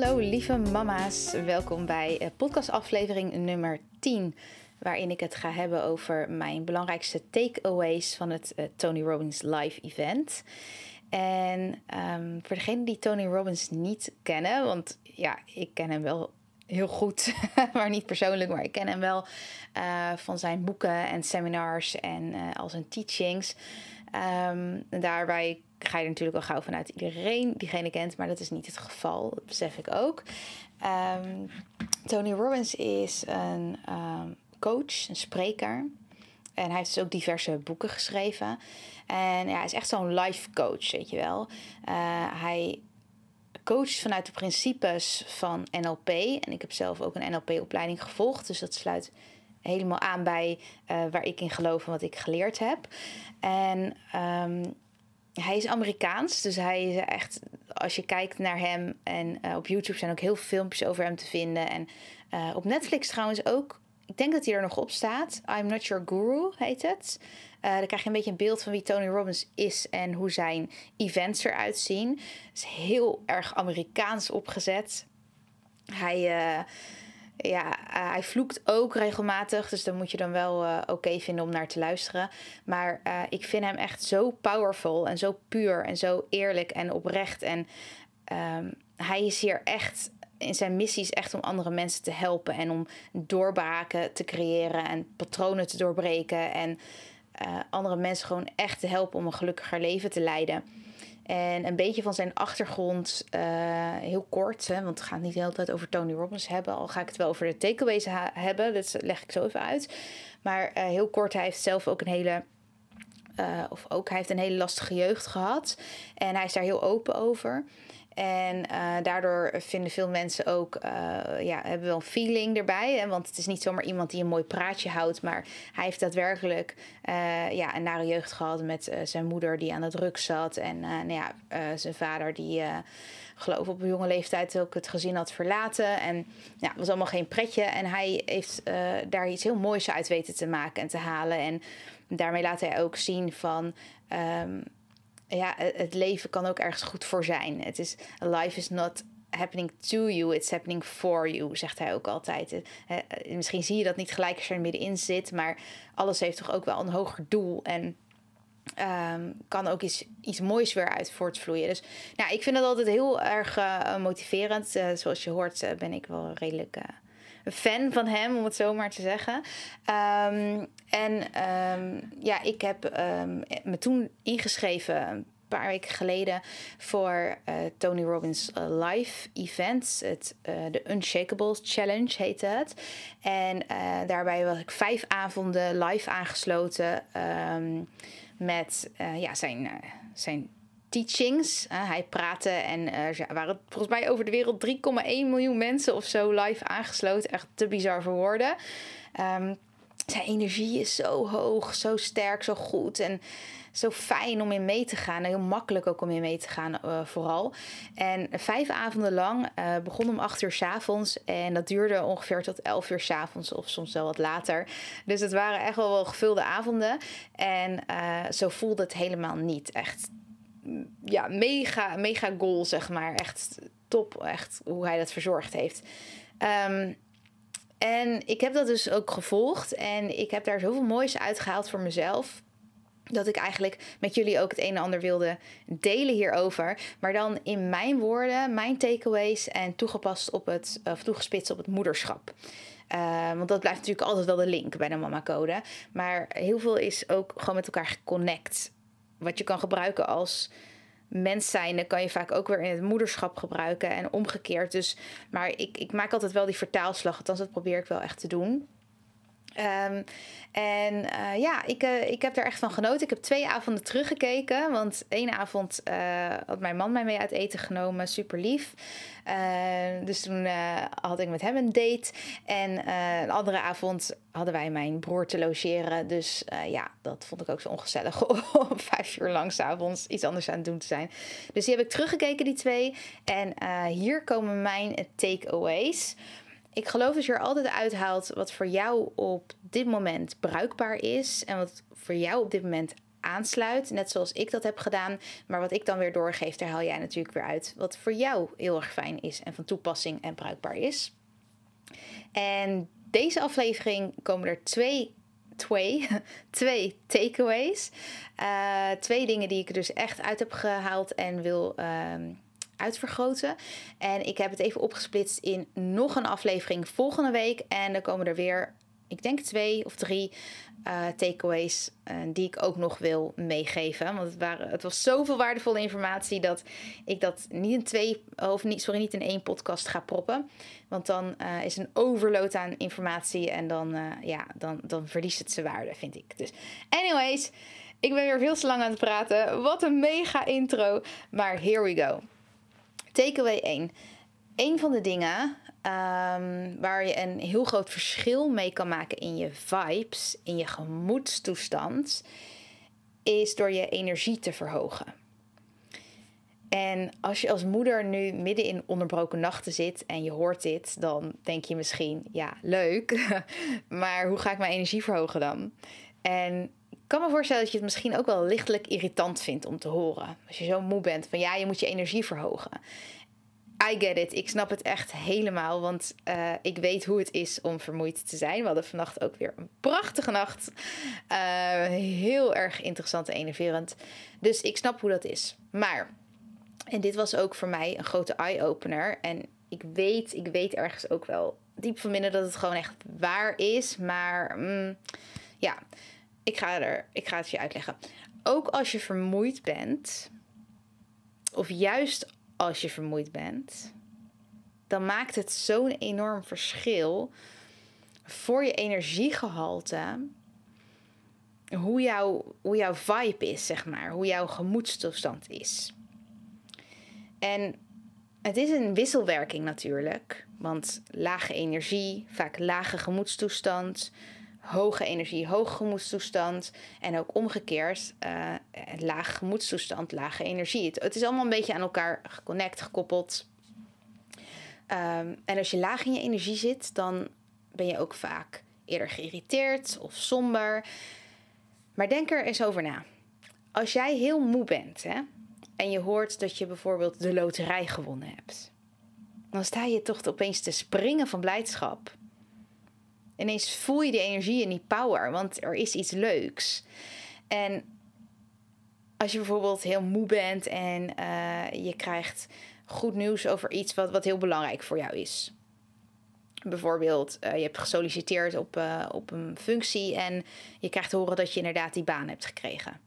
Hallo lieve mama's, welkom bij podcastaflevering nummer 10 waarin ik het ga hebben over mijn belangrijkste takeaways van het uh, Tony Robbins live event. En um, voor degenen die Tony Robbins niet kennen, want ja, ik ken hem wel heel goed, maar niet persoonlijk, maar ik ken hem wel uh, van zijn boeken en seminars en uh, al zijn teachings. Um, daarbij ga je natuurlijk al gauw vanuit iedereen diegene kent, maar dat is niet het geval, dat besef ik ook. Um, Tony Robbins is een coach, een spreker. En hij heeft dus ook diverse boeken geschreven. En ja, hij is echt zo'n life coach, weet je wel. Uh, hij coacht vanuit de principes van NLP. En ik heb zelf ook een NLP-opleiding gevolgd. Dus dat sluit helemaal aan bij uh, waar ik in geloof en wat ik geleerd heb. En um, hij is Amerikaans, dus hij is echt, als je kijkt naar hem en uh, op YouTube zijn ook heel veel filmpjes over hem te vinden. En uh, op Netflix trouwens ook ik denk dat hij er nog op staat. I'm Not Your Guru heet het. Uh, dan krijg je een beetje een beeld van wie Tony Robbins is en hoe zijn events eruit zien. Het is heel erg Amerikaans opgezet. Hij, ja, uh, hij vloekt ook regelmatig, dus dan moet je dan wel oké okay vinden om naar te luisteren. Maar ik vind hem echt zo powerful en zo puur en zo eerlijk en oprecht. En um, hij is hier echt in zijn missie is echt om andere mensen te helpen en om doorbraken te creëren en patronen te doorbreken en andere mensen gewoon echt te helpen om een gelukkiger leven te leiden. En een beetje van zijn achtergrond, uh, heel kort, hè, want we gaan het niet de hele tijd over Tony Robbins hebben, al ga ik het wel over de takeaways hebben, dat leg ik zo even uit. Maar uh, heel kort, hij heeft zelf ook een hele uh, of ook, hij heeft een hele lastige jeugd gehad. En hij is daar heel open over. En uh, daardoor vinden veel mensen ook, uh, ja, hebben wel een feeling erbij. Hè? Want het is niet zomaar iemand die een mooi praatje houdt. Maar hij heeft daadwerkelijk uh, ja, een nare jeugd gehad met zijn moeder die aan het druk zat. En nou ja, zijn vader die geloof op een jonge leeftijd ook het gezin had verlaten. En ja, was allemaal geen pretje. En hij heeft daar iets heel moois uit weten te maken en te halen. En daarmee laat hij ook zien van... Um, ja, het leven kan ook ergens goed voor zijn. Het is, life is not happening to you, it's happening for you, zegt hij ook altijd. Misschien zie je dat niet gelijk als je er middenin zit, maar alles heeft toch ook wel een hoger doel en um, kan ook iets, iets moois weer uit voortvloeien. Dus nou, ik vind dat altijd heel erg uh, motiverend. Zoals je hoort ben ik wel redelijk fan van hem, om het zo maar te zeggen. Um, en um, ja, ik heb um, me toen ingeschreven een paar weken geleden voor uh, Tony Robbins uh, live events. Het, uh, de Unshakables Challenge heette het. En daarbij was ik vijf avonden live aangesloten met ja, zijn, zijn teachings. Uh, hij praatte en er uh, waren volgens mij over de wereld 3,1 miljoen mensen of zo live aangesloten. Echt te bizar voor woorden. Um, zijn energie is zo hoog, zo sterk, zo goed en zo fijn om in mee te gaan. Heel makkelijk ook om in mee te gaan, uh, vooral. En vijf avonden lang, begon om acht uur s avonds en dat duurde ongeveer tot elf uur s avonds of soms wel wat later. Dus het waren echt wel, wel gevulde avonden en zo voelde het helemaal niet. Echt ja, mega, mega goal, zeg maar. Echt top, echt hoe hij dat verzorgd heeft. Um, en ik heb dat dus ook gevolgd. En ik heb daar zoveel moois uitgehaald voor mezelf. Dat ik eigenlijk met jullie ook het een en ander wilde delen hierover. Maar dan in mijn woorden, mijn takeaways en toegepast op het, of toegespitst op het moederschap. Uh, want dat blijft natuurlijk altijd wel de link bij de mama code. Maar heel veel is ook gewoon met elkaar geconnect wat je kan gebruiken als mens zijnde kan je vaak ook weer in het moederschap gebruiken en omgekeerd. Dus, maar ik, ik maak altijd wel die vertaalslag, althans dat probeer ik wel echt te doen. Ehm, en eh, ja, ik, uh, ik heb er echt van genoten. Ik heb twee avonden teruggekeken. Want één avond uh, had mijn man mij mee uit eten genomen. Super lief. dus toen had ik met hem een date. En een andere avond hadden wij mijn broer te logeren. Dus ja, dat vond ik ook zo ongezellig om vijf uur lang s'avonds iets anders aan het doen te zijn. Dus die heb ik teruggekeken, die twee. En hier komen mijn takeaways. Ik geloof dat je er altijd uithaalt wat voor jou op dit moment bruikbaar is en wat voor jou op dit moment aansluit, net zoals ik dat heb gedaan. Maar wat ik dan weer doorgeef, daar haal jij natuurlijk weer uit wat voor jou heel erg fijn is en van toepassing en bruikbaar is. En deze aflevering komen er twee, twee, twee takeaways. Uh, twee dingen die ik er dus echt uit heb gehaald en wil. Uh, uitvergroten. En ik heb het even opgesplitst in nog een aflevering volgende week. En dan komen er weer, ik denk twee of drie uh, takeaways uh, die ik ook nog wil meegeven. Want het, waren, het was zoveel waardevolle informatie dat ik dat niet in twee, of niet, sorry, niet in één podcast ga proppen. Want dan uh, is een overload aan informatie en dan, ja, dan, dan verliest het zijn waarde, vind ik. Dus, anyways, ik ben weer veel te lang aan het praten. Wat een mega intro. Maar here we go. Takeaway 1. Een van de dingen um, waar je een heel groot verschil mee kan maken in je vibes, in je gemoedstoestand, is door je energie te verhogen. En als je als moeder nu midden in onderbroken nachten zit en je hoort dit, dan denk je misschien, ja, leuk, maar hoe ga ik mijn energie verhogen dan? En kan me voorstellen dat je het misschien ook wel lichtelijk irritant vindt om te horen. Als je zo moe bent van ja, je moet je energie verhogen. I get it. Ik snap het echt helemaal. Want uh, ik weet hoe het is om vermoeid te zijn. We hadden vannacht ook weer een prachtige nacht. Uh, heel erg interessant en enerverend. Dus ik snap hoe dat is. Maar, en dit was ook voor mij een grote eye-opener. En ik weet, ik weet ergens ook wel diep van binnen dat het gewoon echt waar is. Maar mm, ja, ik ga, er, ik ga het je uitleggen. Ook als je vermoeid bent, of juist als je vermoeid bent, dan maakt het zo'n enorm verschil voor je energiegehalte. Hoe, jouw hoe jouw vibe is, zeg maar. Hoe jouw gemoedstoestand is. En het is een wisselwerking natuurlijk. Want lage energie, vaak lage gemoedstoestand hoge energie, hoge gemoedstoestand. En ook omgekeerd, uh, lage gemoedstoestand, lage energie. Het, is allemaal een beetje aan elkaar geconnect, gekoppeld. Um, en als je laag in je energie zit, dan ben je ook vaak eerder geïrriteerd of somber. Maar denk er eens over na. Als jij heel moe bent hè, en je hoort dat je bijvoorbeeld de loterij gewonnen hebt, dan sta je toch opeens te springen van blijdschap ineens voel je die energie en die power, want er is iets leuks. En als je bijvoorbeeld heel moe bent en uh, je krijgt goed nieuws over iets wat, wat heel belangrijk voor jou is. Bijvoorbeeld, uh, je hebt gesolliciteerd op, uh, op een functie en je krijgt te horen dat je inderdaad die baan hebt gekregen.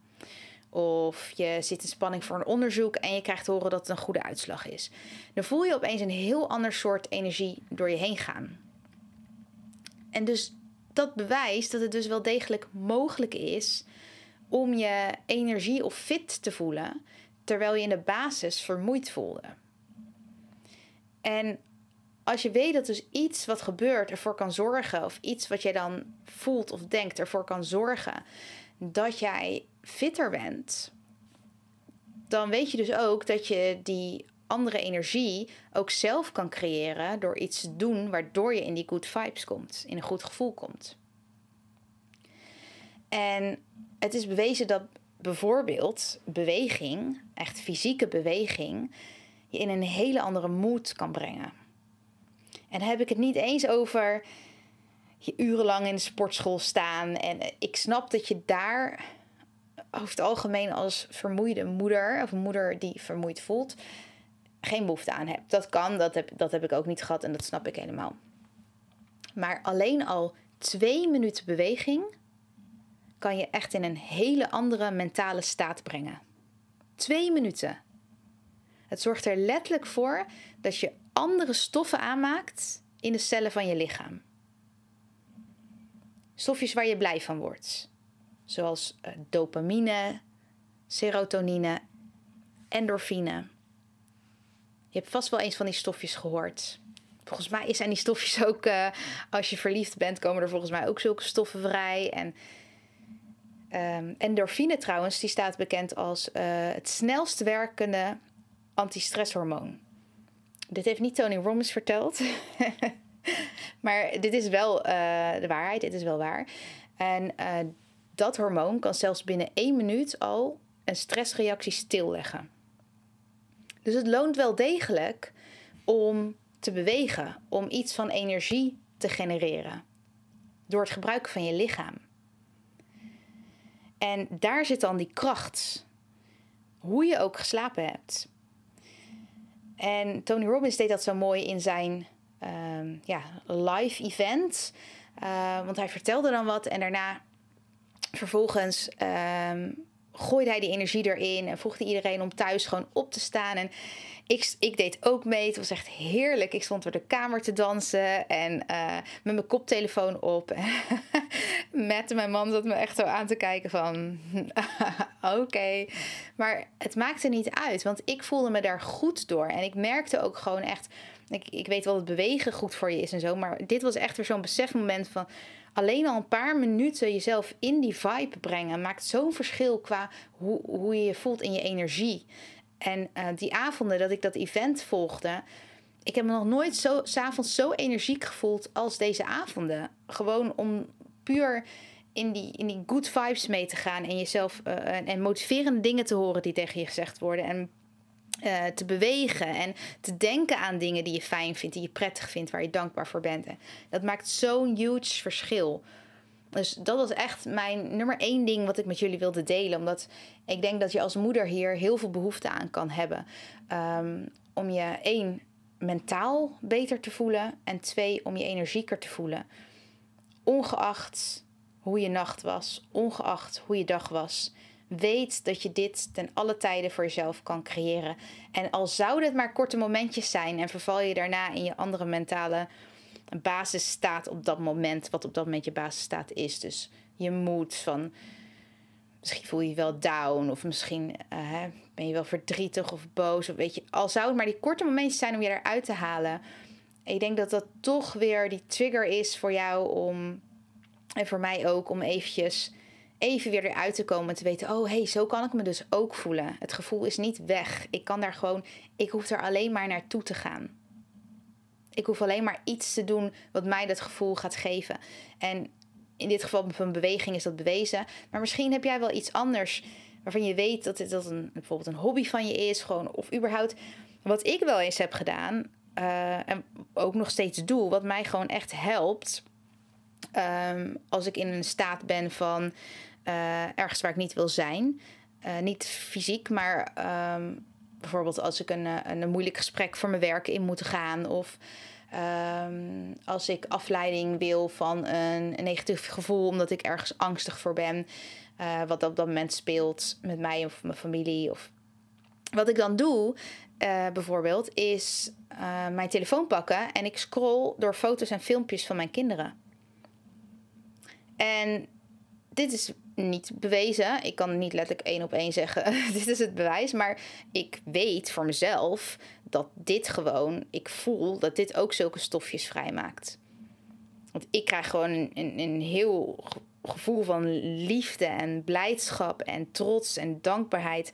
Of je zit in spanning voor een onderzoek en je krijgt te horen dat het een goede uitslag is. Dan voel je opeens een heel ander soort energie door je heen gaan. En dus dat bewijst dat het dus wel degelijk mogelijk is om je energie of fit te voelen terwijl je in de basis vermoeid voelde. En als je weet dat dus iets wat gebeurt ervoor kan zorgen, of iets wat jij dan voelt of denkt ervoor kan zorgen dat jij fitter bent, dan weet je dus ook dat je die andere energie ook zelf kan creëren door iets te doen waardoor je in die good vibes komt, in een goed gevoel komt. En het is bewezen dat bijvoorbeeld beweging, echt fysieke beweging, je in een hele andere mood kan brengen. En dan heb ik het niet eens over je urenlang in de sportschool staan. En ik snap dat je daar over het algemeen als vermoeide moeder, of moeder die vermoeid voelt, geen behoefte aan hebt. Dat kan, dat heb, dat heb ik ook niet gehad en dat snap ik helemaal. Maar alleen al twee minuten beweging kan je echt in een hele andere mentale staat brengen. Twee minuten. Het zorgt er letterlijk voor dat je andere stoffen aanmaakt in de cellen van je lichaam. stofjes waar je blij van wordt. Zoals uh, dopamine, serotonine, endorfine. Je hebt vast wel eens van die stofjes gehoord. Volgens mij zijn die stofjes ook, uh, als je verliefd bent, komen er volgens mij ook zulke stoffen vrij. En um, endorfine trouwens, die staat bekend als uh, het snelst werkende antistresshormoon. Dit heeft niet Tony Robbins verteld. maar dit is wel uh, de waarheid, dit is wel waar. En dat hormoon kan zelfs binnen één minuut al een stressreactie stilleggen. Dus het loont wel degelijk om te bewegen, om iets van energie te genereren. Door het gebruiken van je lichaam. En daar zit dan die kracht. Hoe je ook geslapen hebt. En Tony Robbins deed dat zo mooi in zijn uh, ja, live event. Uh, want hij vertelde dan wat en daarna vervolgens uh, gooide hij die energie erin en vroeg hij iedereen om thuis gewoon op te staan. En ik, ik deed ook mee. Het was echt heerlijk. Ik stond door de kamer te dansen en uh, met mijn koptelefoon op. met mijn man zat me echt zo aan te kijken van oké. Maar het maakte niet uit, want ik voelde me daar goed door. En ik merkte ook gewoon echt, ik, ik weet wel dat bewegen goed voor je is en zo. Maar dit was echt weer zo'n besefmoment van alleen al een paar minuten jezelf in die vibe brengen maakt zo'n verschil qua hoe, hoe je je voelt in je energie. En uh, die avonden dat ik dat event volgde, ik heb me nog nooit zo s'avonds zo energiek gevoeld als deze avonden. Gewoon om puur in die, in die good vibes mee te gaan en jezelf uh, en, en motiverende dingen te horen die tegen je gezegd worden. En uh, te bewegen en te denken aan dingen die je fijn vindt, die je prettig vindt, waar je dankbaar voor bent. Dat maakt zo'n huge verschil. Dus dat was echt mijn nummer één ding wat ik met jullie wilde delen. Omdat ik denk dat je als moeder hier heel veel behoefte aan kan hebben. Um, om je één, mentaal beter te voelen. En twee, om je energieker te voelen. Ongeacht hoe je nacht was, ongeacht hoe je dag was. Weet dat je dit ten alle tijden voor jezelf kan creëren. En al zouden het maar korte momentjes zijn en verval je daarna in je andere mentale basisstaat op dat moment, wat op dat moment je basisstaat is. Dus je moed van. Misschien voel je je wel down, of misschien uh, ben je wel verdrietig of boos. Of weet je, al zou het maar die korte momentjes zijn om je eruit te halen. Ik denk dat dat toch weer die trigger is voor jou om, en voor mij ook, om eventjes even weer eruit te komen en te weten: oh hey, zo kan ik me dus ook voelen. Het gevoel is niet weg. Ik kan daar gewoon, ik hoef er alleen maar naartoe te gaan. Ik hoef alleen maar iets te doen wat mij dat gevoel gaat geven. En in dit geval een beweging is dat bewezen. Maar misschien heb jij wel iets anders waarvan je weet dat het dat een, bijvoorbeeld een hobby van je is. Gewoon, of überhaupt wat ik wel eens heb gedaan. Uh, en ook nog steeds doe. Wat mij gewoon echt helpt. Um, als ik in een staat ben van ergens waar ik niet wil zijn. Uh, niet fysiek, maar um, bijvoorbeeld als ik een, een, een, moeilijk gesprek voor mijn werk in moet gaan. Of um, als ik afleiding wil van een, een, negatief gevoel omdat ik ergens angstig voor ben. Wat op dat moment speelt met mij of mijn familie. Of wat ik dan doe, bijvoorbeeld, is mijn telefoon pakken en ik scroll door foto's en filmpjes van mijn kinderen. En dit is niet bewezen. Ik kan niet letterlijk één op één zeggen: dit is het bewijs. Maar ik weet voor mezelf dat dit gewoon, ik voel dat dit ook zulke stofjes vrijmaakt. Want ik krijg gewoon een, een, heel gevoel van liefde en blijdschap en trots en dankbaarheid.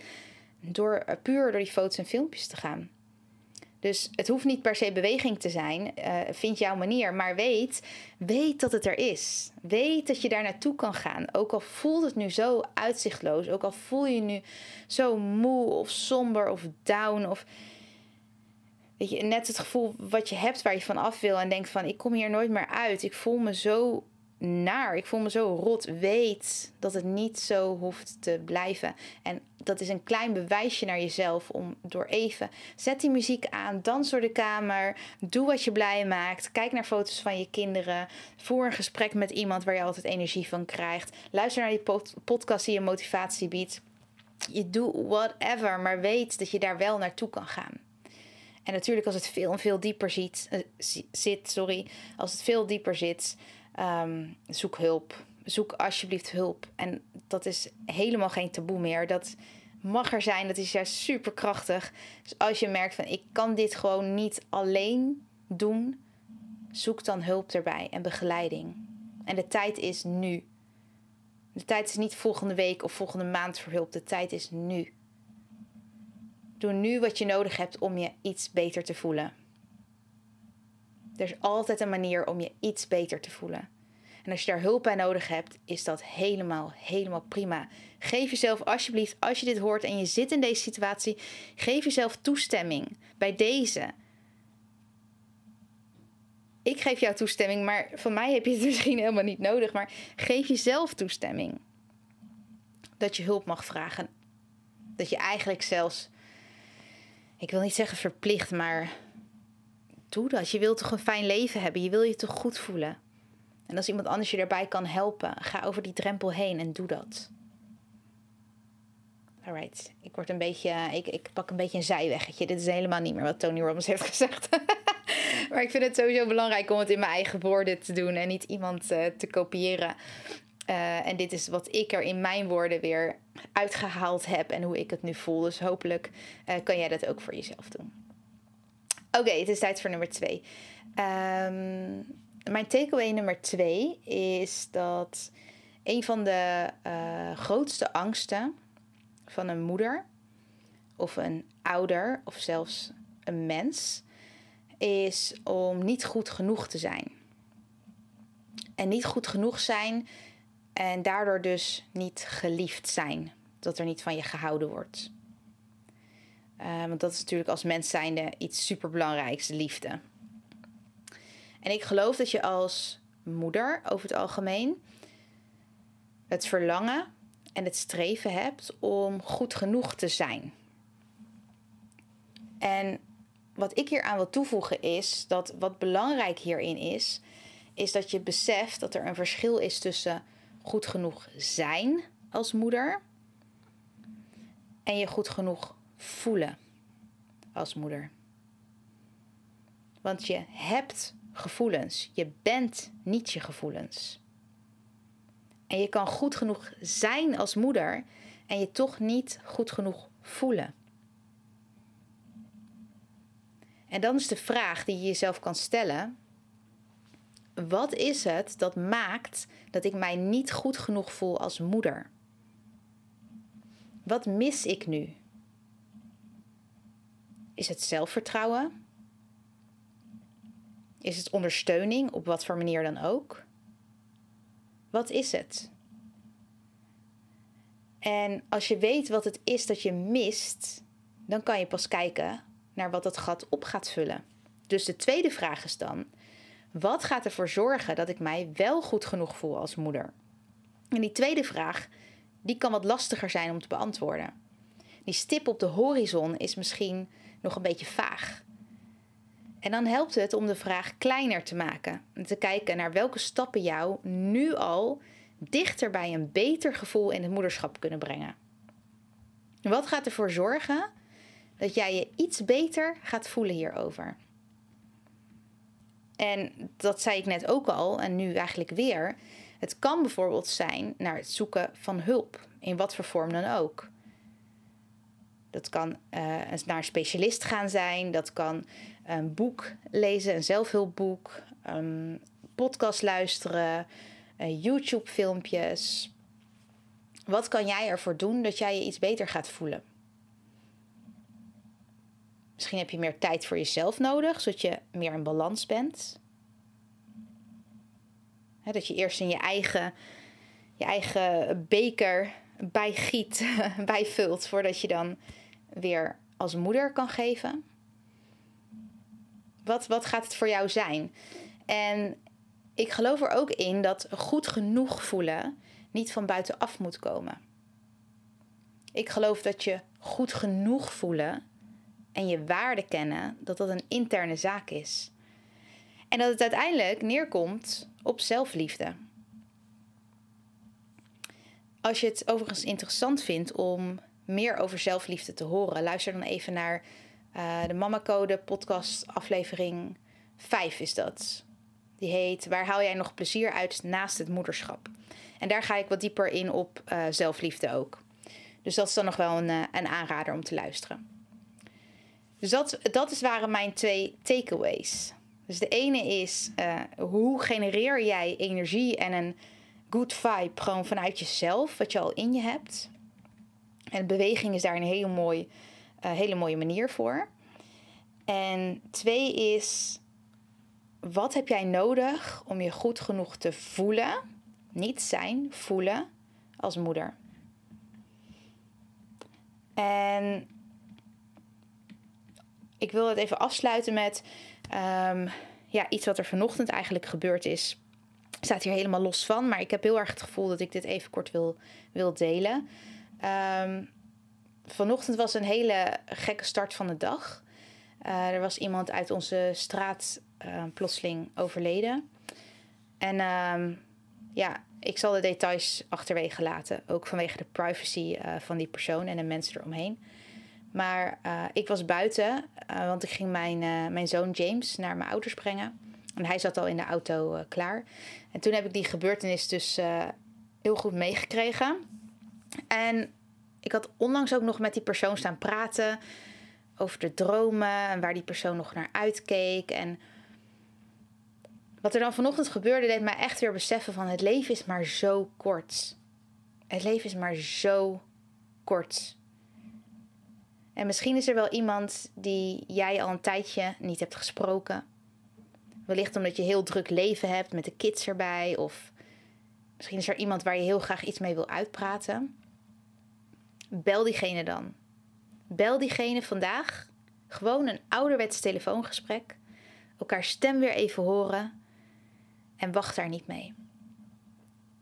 Door puur door die foto's en filmpjes te gaan. Dus het hoeft niet per se beweging te zijn. Uh, vind jouw manier. Maar weet, weet dat het er is. Weet dat je daar naartoe kan gaan. Ook al voelt het nu zo uitzichtloos. Ook al voel je nu zo moe of somber of down. Of weet je, net het gevoel wat je hebt waar je van af wil. En denkt van ik kom hier nooit meer uit. Ik voel me zo naar. Ik voel me zo rot. Weet dat het niet zo hoeft te blijven. En dat is een klein bewijsje naar jezelf om door even. Zet die muziek aan, dans door de kamer. Doe wat je blij maakt. Kijk naar foto's van je kinderen. Voer een gesprek met iemand waar je altijd energie van krijgt. Luister naar die podcast die je motivatie biedt. Je doet whatever, maar weet dat je daar wel naartoe kan gaan. En natuurlijk als het veel en veel dieper ziet, uh, zit, sorry, als het veel dieper zit, Ehm, zoek hulp. Zoek alsjeblieft hulp. En dat is helemaal geen taboe meer. Dat mag er zijn. Dat is juist super krachtig. Dus als je merkt van ik kan dit gewoon niet alleen doen, zoek dan hulp erbij en begeleiding. En de tijd is nu. De tijd is niet volgende week of volgende maand voor hulp. De tijd is nu. Doe nu wat je nodig hebt om je iets beter te voelen. Er is altijd een manier om je iets beter te voelen. En als je daar hulp bij nodig hebt, is dat helemaal, helemaal prima. Geef jezelf alsjeblieft, als je dit hoort en je zit in deze situatie, geef jezelf toestemming bij deze. Ik geef jou toestemming, maar van mij heb je het misschien helemaal niet nodig. Maar geef jezelf toestemming. Dat je hulp mag vragen. Dat je eigenlijk zelfs, ik wil niet zeggen verplicht, maar doe dat. Je wilt toch een fijn leven hebben. Je wil je toch goed voelen. En als iemand anders je daarbij kan helpen, ga over die drempel heen en doe dat. Alright, ik word een beetje, ik, ik pak een beetje een zijweggetje. Dit is helemaal niet meer wat Tony Robbins heeft gezegd. maar ik vind het sowieso belangrijk om het in mijn eigen woorden te doen en niet iemand uh, te kopiëren. Uh, en dit is wat ik er in mijn woorden weer uitgehaald heb en hoe ik het nu voel. Dus hopelijk uh, kan jij dat ook voor jezelf doen. Oké, het is tijd voor nummer twee. Um, mijn takeaway nummer twee is dat een van de uh, grootste angsten van een moeder of een ouder of zelfs een mens is om niet goed genoeg te zijn. En niet goed genoeg zijn en daardoor dus niet geliefd zijn. Dat er niet van je gehouden wordt. Uh, want dat is natuurlijk als mens zijnde iets superbelangrijks, liefde. En ik geloof dat je als moeder over het algemeen het verlangen en het streven hebt om goed genoeg te zijn. En wat ik hier aan wil toevoegen is dat wat belangrijk hierin is, is dat je beseft dat er een verschil is tussen goed genoeg zijn als moeder en je goed genoeg voelen als moeder. Want je hebt gevoelens. Je bent niet je gevoelens. En je kan goed genoeg zijn als moeder en je toch niet goed genoeg voelen. En dan is de vraag die je jezelf kan stellen: wat is het dat maakt dat ik mij niet goed genoeg voel als moeder? Wat mis ik nu? Is het zelfvertrouwen? Is het ondersteuning op wat voor manier dan ook? Wat is het? En als je weet wat het is dat je mist, dan kan je pas kijken naar wat dat gat op gaat vullen. Dus de tweede vraag is dan: wat gaat ervoor zorgen dat ik mij wel goed genoeg voel als moeder? En die tweede vraag, die kan wat lastiger zijn om te beantwoorden. Die stip op de horizon is misschien nog een beetje vaag. En dan helpt het om de vraag kleiner te maken. En te kijken naar welke stappen jou nu al dichter bij een beter gevoel in het moederschap kunnen brengen. Wat gaat ervoor zorgen dat jij je iets beter gaat voelen hierover? En dat zei ik net ook al en nu eigenlijk weer. Het kan bijvoorbeeld zijn naar het zoeken van hulp, in wat voor vorm dan ook. Dat kan uh, naar een specialist gaan zijn, dat kan een boek lezen, een zelfhulpboek, podcast luisteren, YouTube-filmpjes. Wat kan jij ervoor doen dat jij je iets beter gaat voelen? Misschien heb je meer tijd voor jezelf nodig, zodat je meer in balans bent. dat je eerst in je eigen, je eigen beker bijgiet, bijvult, voordat je dan weer als moeder kan geven. Wat, wat gaat het voor jou zijn? En ik geloof er ook in dat goed genoeg voelen niet van buitenaf moet komen. Ik geloof dat je goed genoeg voelen en je waarde kennen, dat dat een interne zaak is. En dat het uiteindelijk neerkomt op zelfliefde. Als je het overigens interessant vindt om meer over zelfliefde te horen, luister dan even naar uh, de Mama Code podcast aflevering 5 is dat. Die heet Waar haal jij nog plezier uit naast het moederschap? En daar ga ik wat dieper in op uh, zelfliefde ook. Dus dat is dan nog wel een, uh, een aanrader om te luisteren. Dus dat, dat is, waren mijn twee takeaways. Dus de ene is, hoe genereer jij energie en een good vibe gewoon vanuit jezelf, wat je al in je hebt. En beweging is daar een hele, mooi, uh, hele mooie manier voor. En twee is, wat heb jij nodig om je goed genoeg te voelen? Niet zijn, voelen als moeder. En ik wil het even afsluiten met um, ja, iets wat er vanochtend eigenlijk gebeurd is. Staat hier helemaal los van, maar ik heb heel erg het gevoel dat ik dit even kort wil, wil delen. Um, vanochtend was een hele gekke start van de dag. Uh, er was iemand uit onze straat uh, plotseling overleden. En um, ja, ik zal de details achterwege laten. Ook vanwege de privacy uh, van die persoon en de mensen eromheen. Maar ik was buiten, want ik ging mijn, mijn zoon James naar mijn ouders brengen. En hij zat al in de auto klaar. En toen heb ik die gebeurtenis dus heel goed meegekregen. En ik had onlangs ook nog met die persoon staan praten over de dromen en waar die persoon nog naar uitkeek. En wat er dan vanochtend gebeurde, deed mij echt weer beseffen van het leven is maar zo kort. Het leven is maar zo kort. En misschien is er wel iemand die jij al een tijdje niet hebt gesproken. Wellicht omdat je heel druk leven hebt met de kids erbij. Of misschien is er iemand waar je heel graag iets mee wil uitpraten. Bel diegene dan. Bel diegene vandaag. Gewoon een ouderwets telefoongesprek. Elkaar stem weer even horen. En wacht daar niet mee.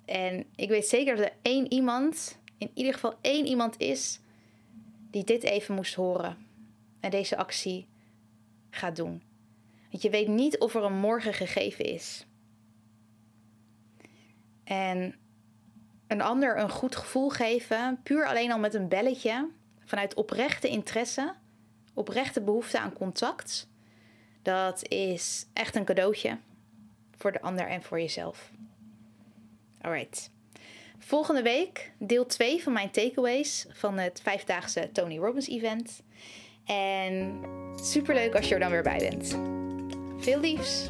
En ik weet zeker dat er één iemand, in ieder geval één iemand is die dit even moest horen en deze actie gaat doen. Want je weet niet of er een morgen gegeven is. En een ander een goed gevoel geven, puur alleen al met een belletje, vanuit oprechte interesse, oprechte behoefte aan contact, dat is echt een cadeautje voor de ander en voor jezelf. Alright. Volgende week deel 2 van mijn takeaways van het vijfdaagse Tony Robbins event. En superleuk als je er dan weer bij bent. Veel liefs!